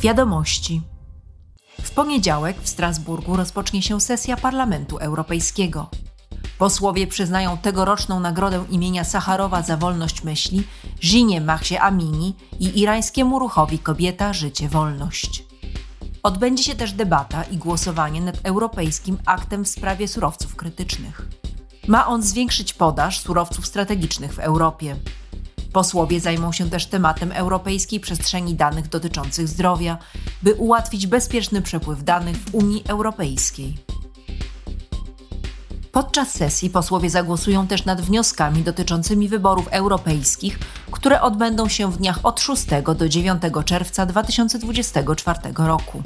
Wiadomości. W poniedziałek w Strasburgu rozpocznie się sesja Parlamentu Europejskiego. Posłowie przyznają tegoroczną nagrodę imienia Sacharowa za wolność myśli Zinie Mahsie Amini i irańskiemu ruchowi Kobieta, Życie, Wolność. Odbędzie się też debata i głosowanie nad Europejskim Aktem w sprawie surowców krytycznych. Ma on zwiększyć podaż surowców strategicznych w Europie. Posłowie zajmą się też tematem europejskiej przestrzeni danych dotyczących zdrowia, by ułatwić bezpieczny przepływ danych w Unii Europejskiej. Podczas sesji posłowie zagłosują też nad wnioskami dotyczącymi wyborów europejskich, które odbędą się w dniach od 6 do 9 czerwca 2024 roku.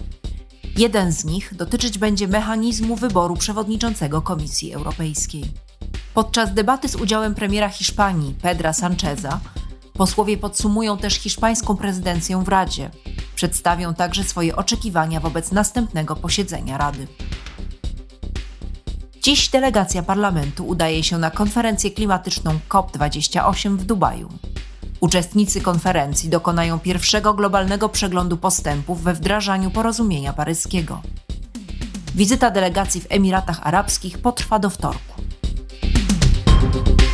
Jeden z nich dotyczyć będzie mechanizmu wyboru przewodniczącego Komisji Europejskiej. Podczas debaty z udziałem premiera Hiszpanii Pedra Sancheza posłowie podsumują też hiszpańską prezydencję w Radzie. Przedstawią także swoje oczekiwania wobec następnego posiedzenia Rady. Dziś delegacja parlamentu udaje się na konferencję klimatyczną COP28 w Dubaju. Uczestnicy konferencji dokonają pierwszego globalnego przeglądu postępów we wdrażaniu porozumienia paryskiego. Wizyta delegacji w Emiratach Arabskich potrwa do wtorku. Thank you.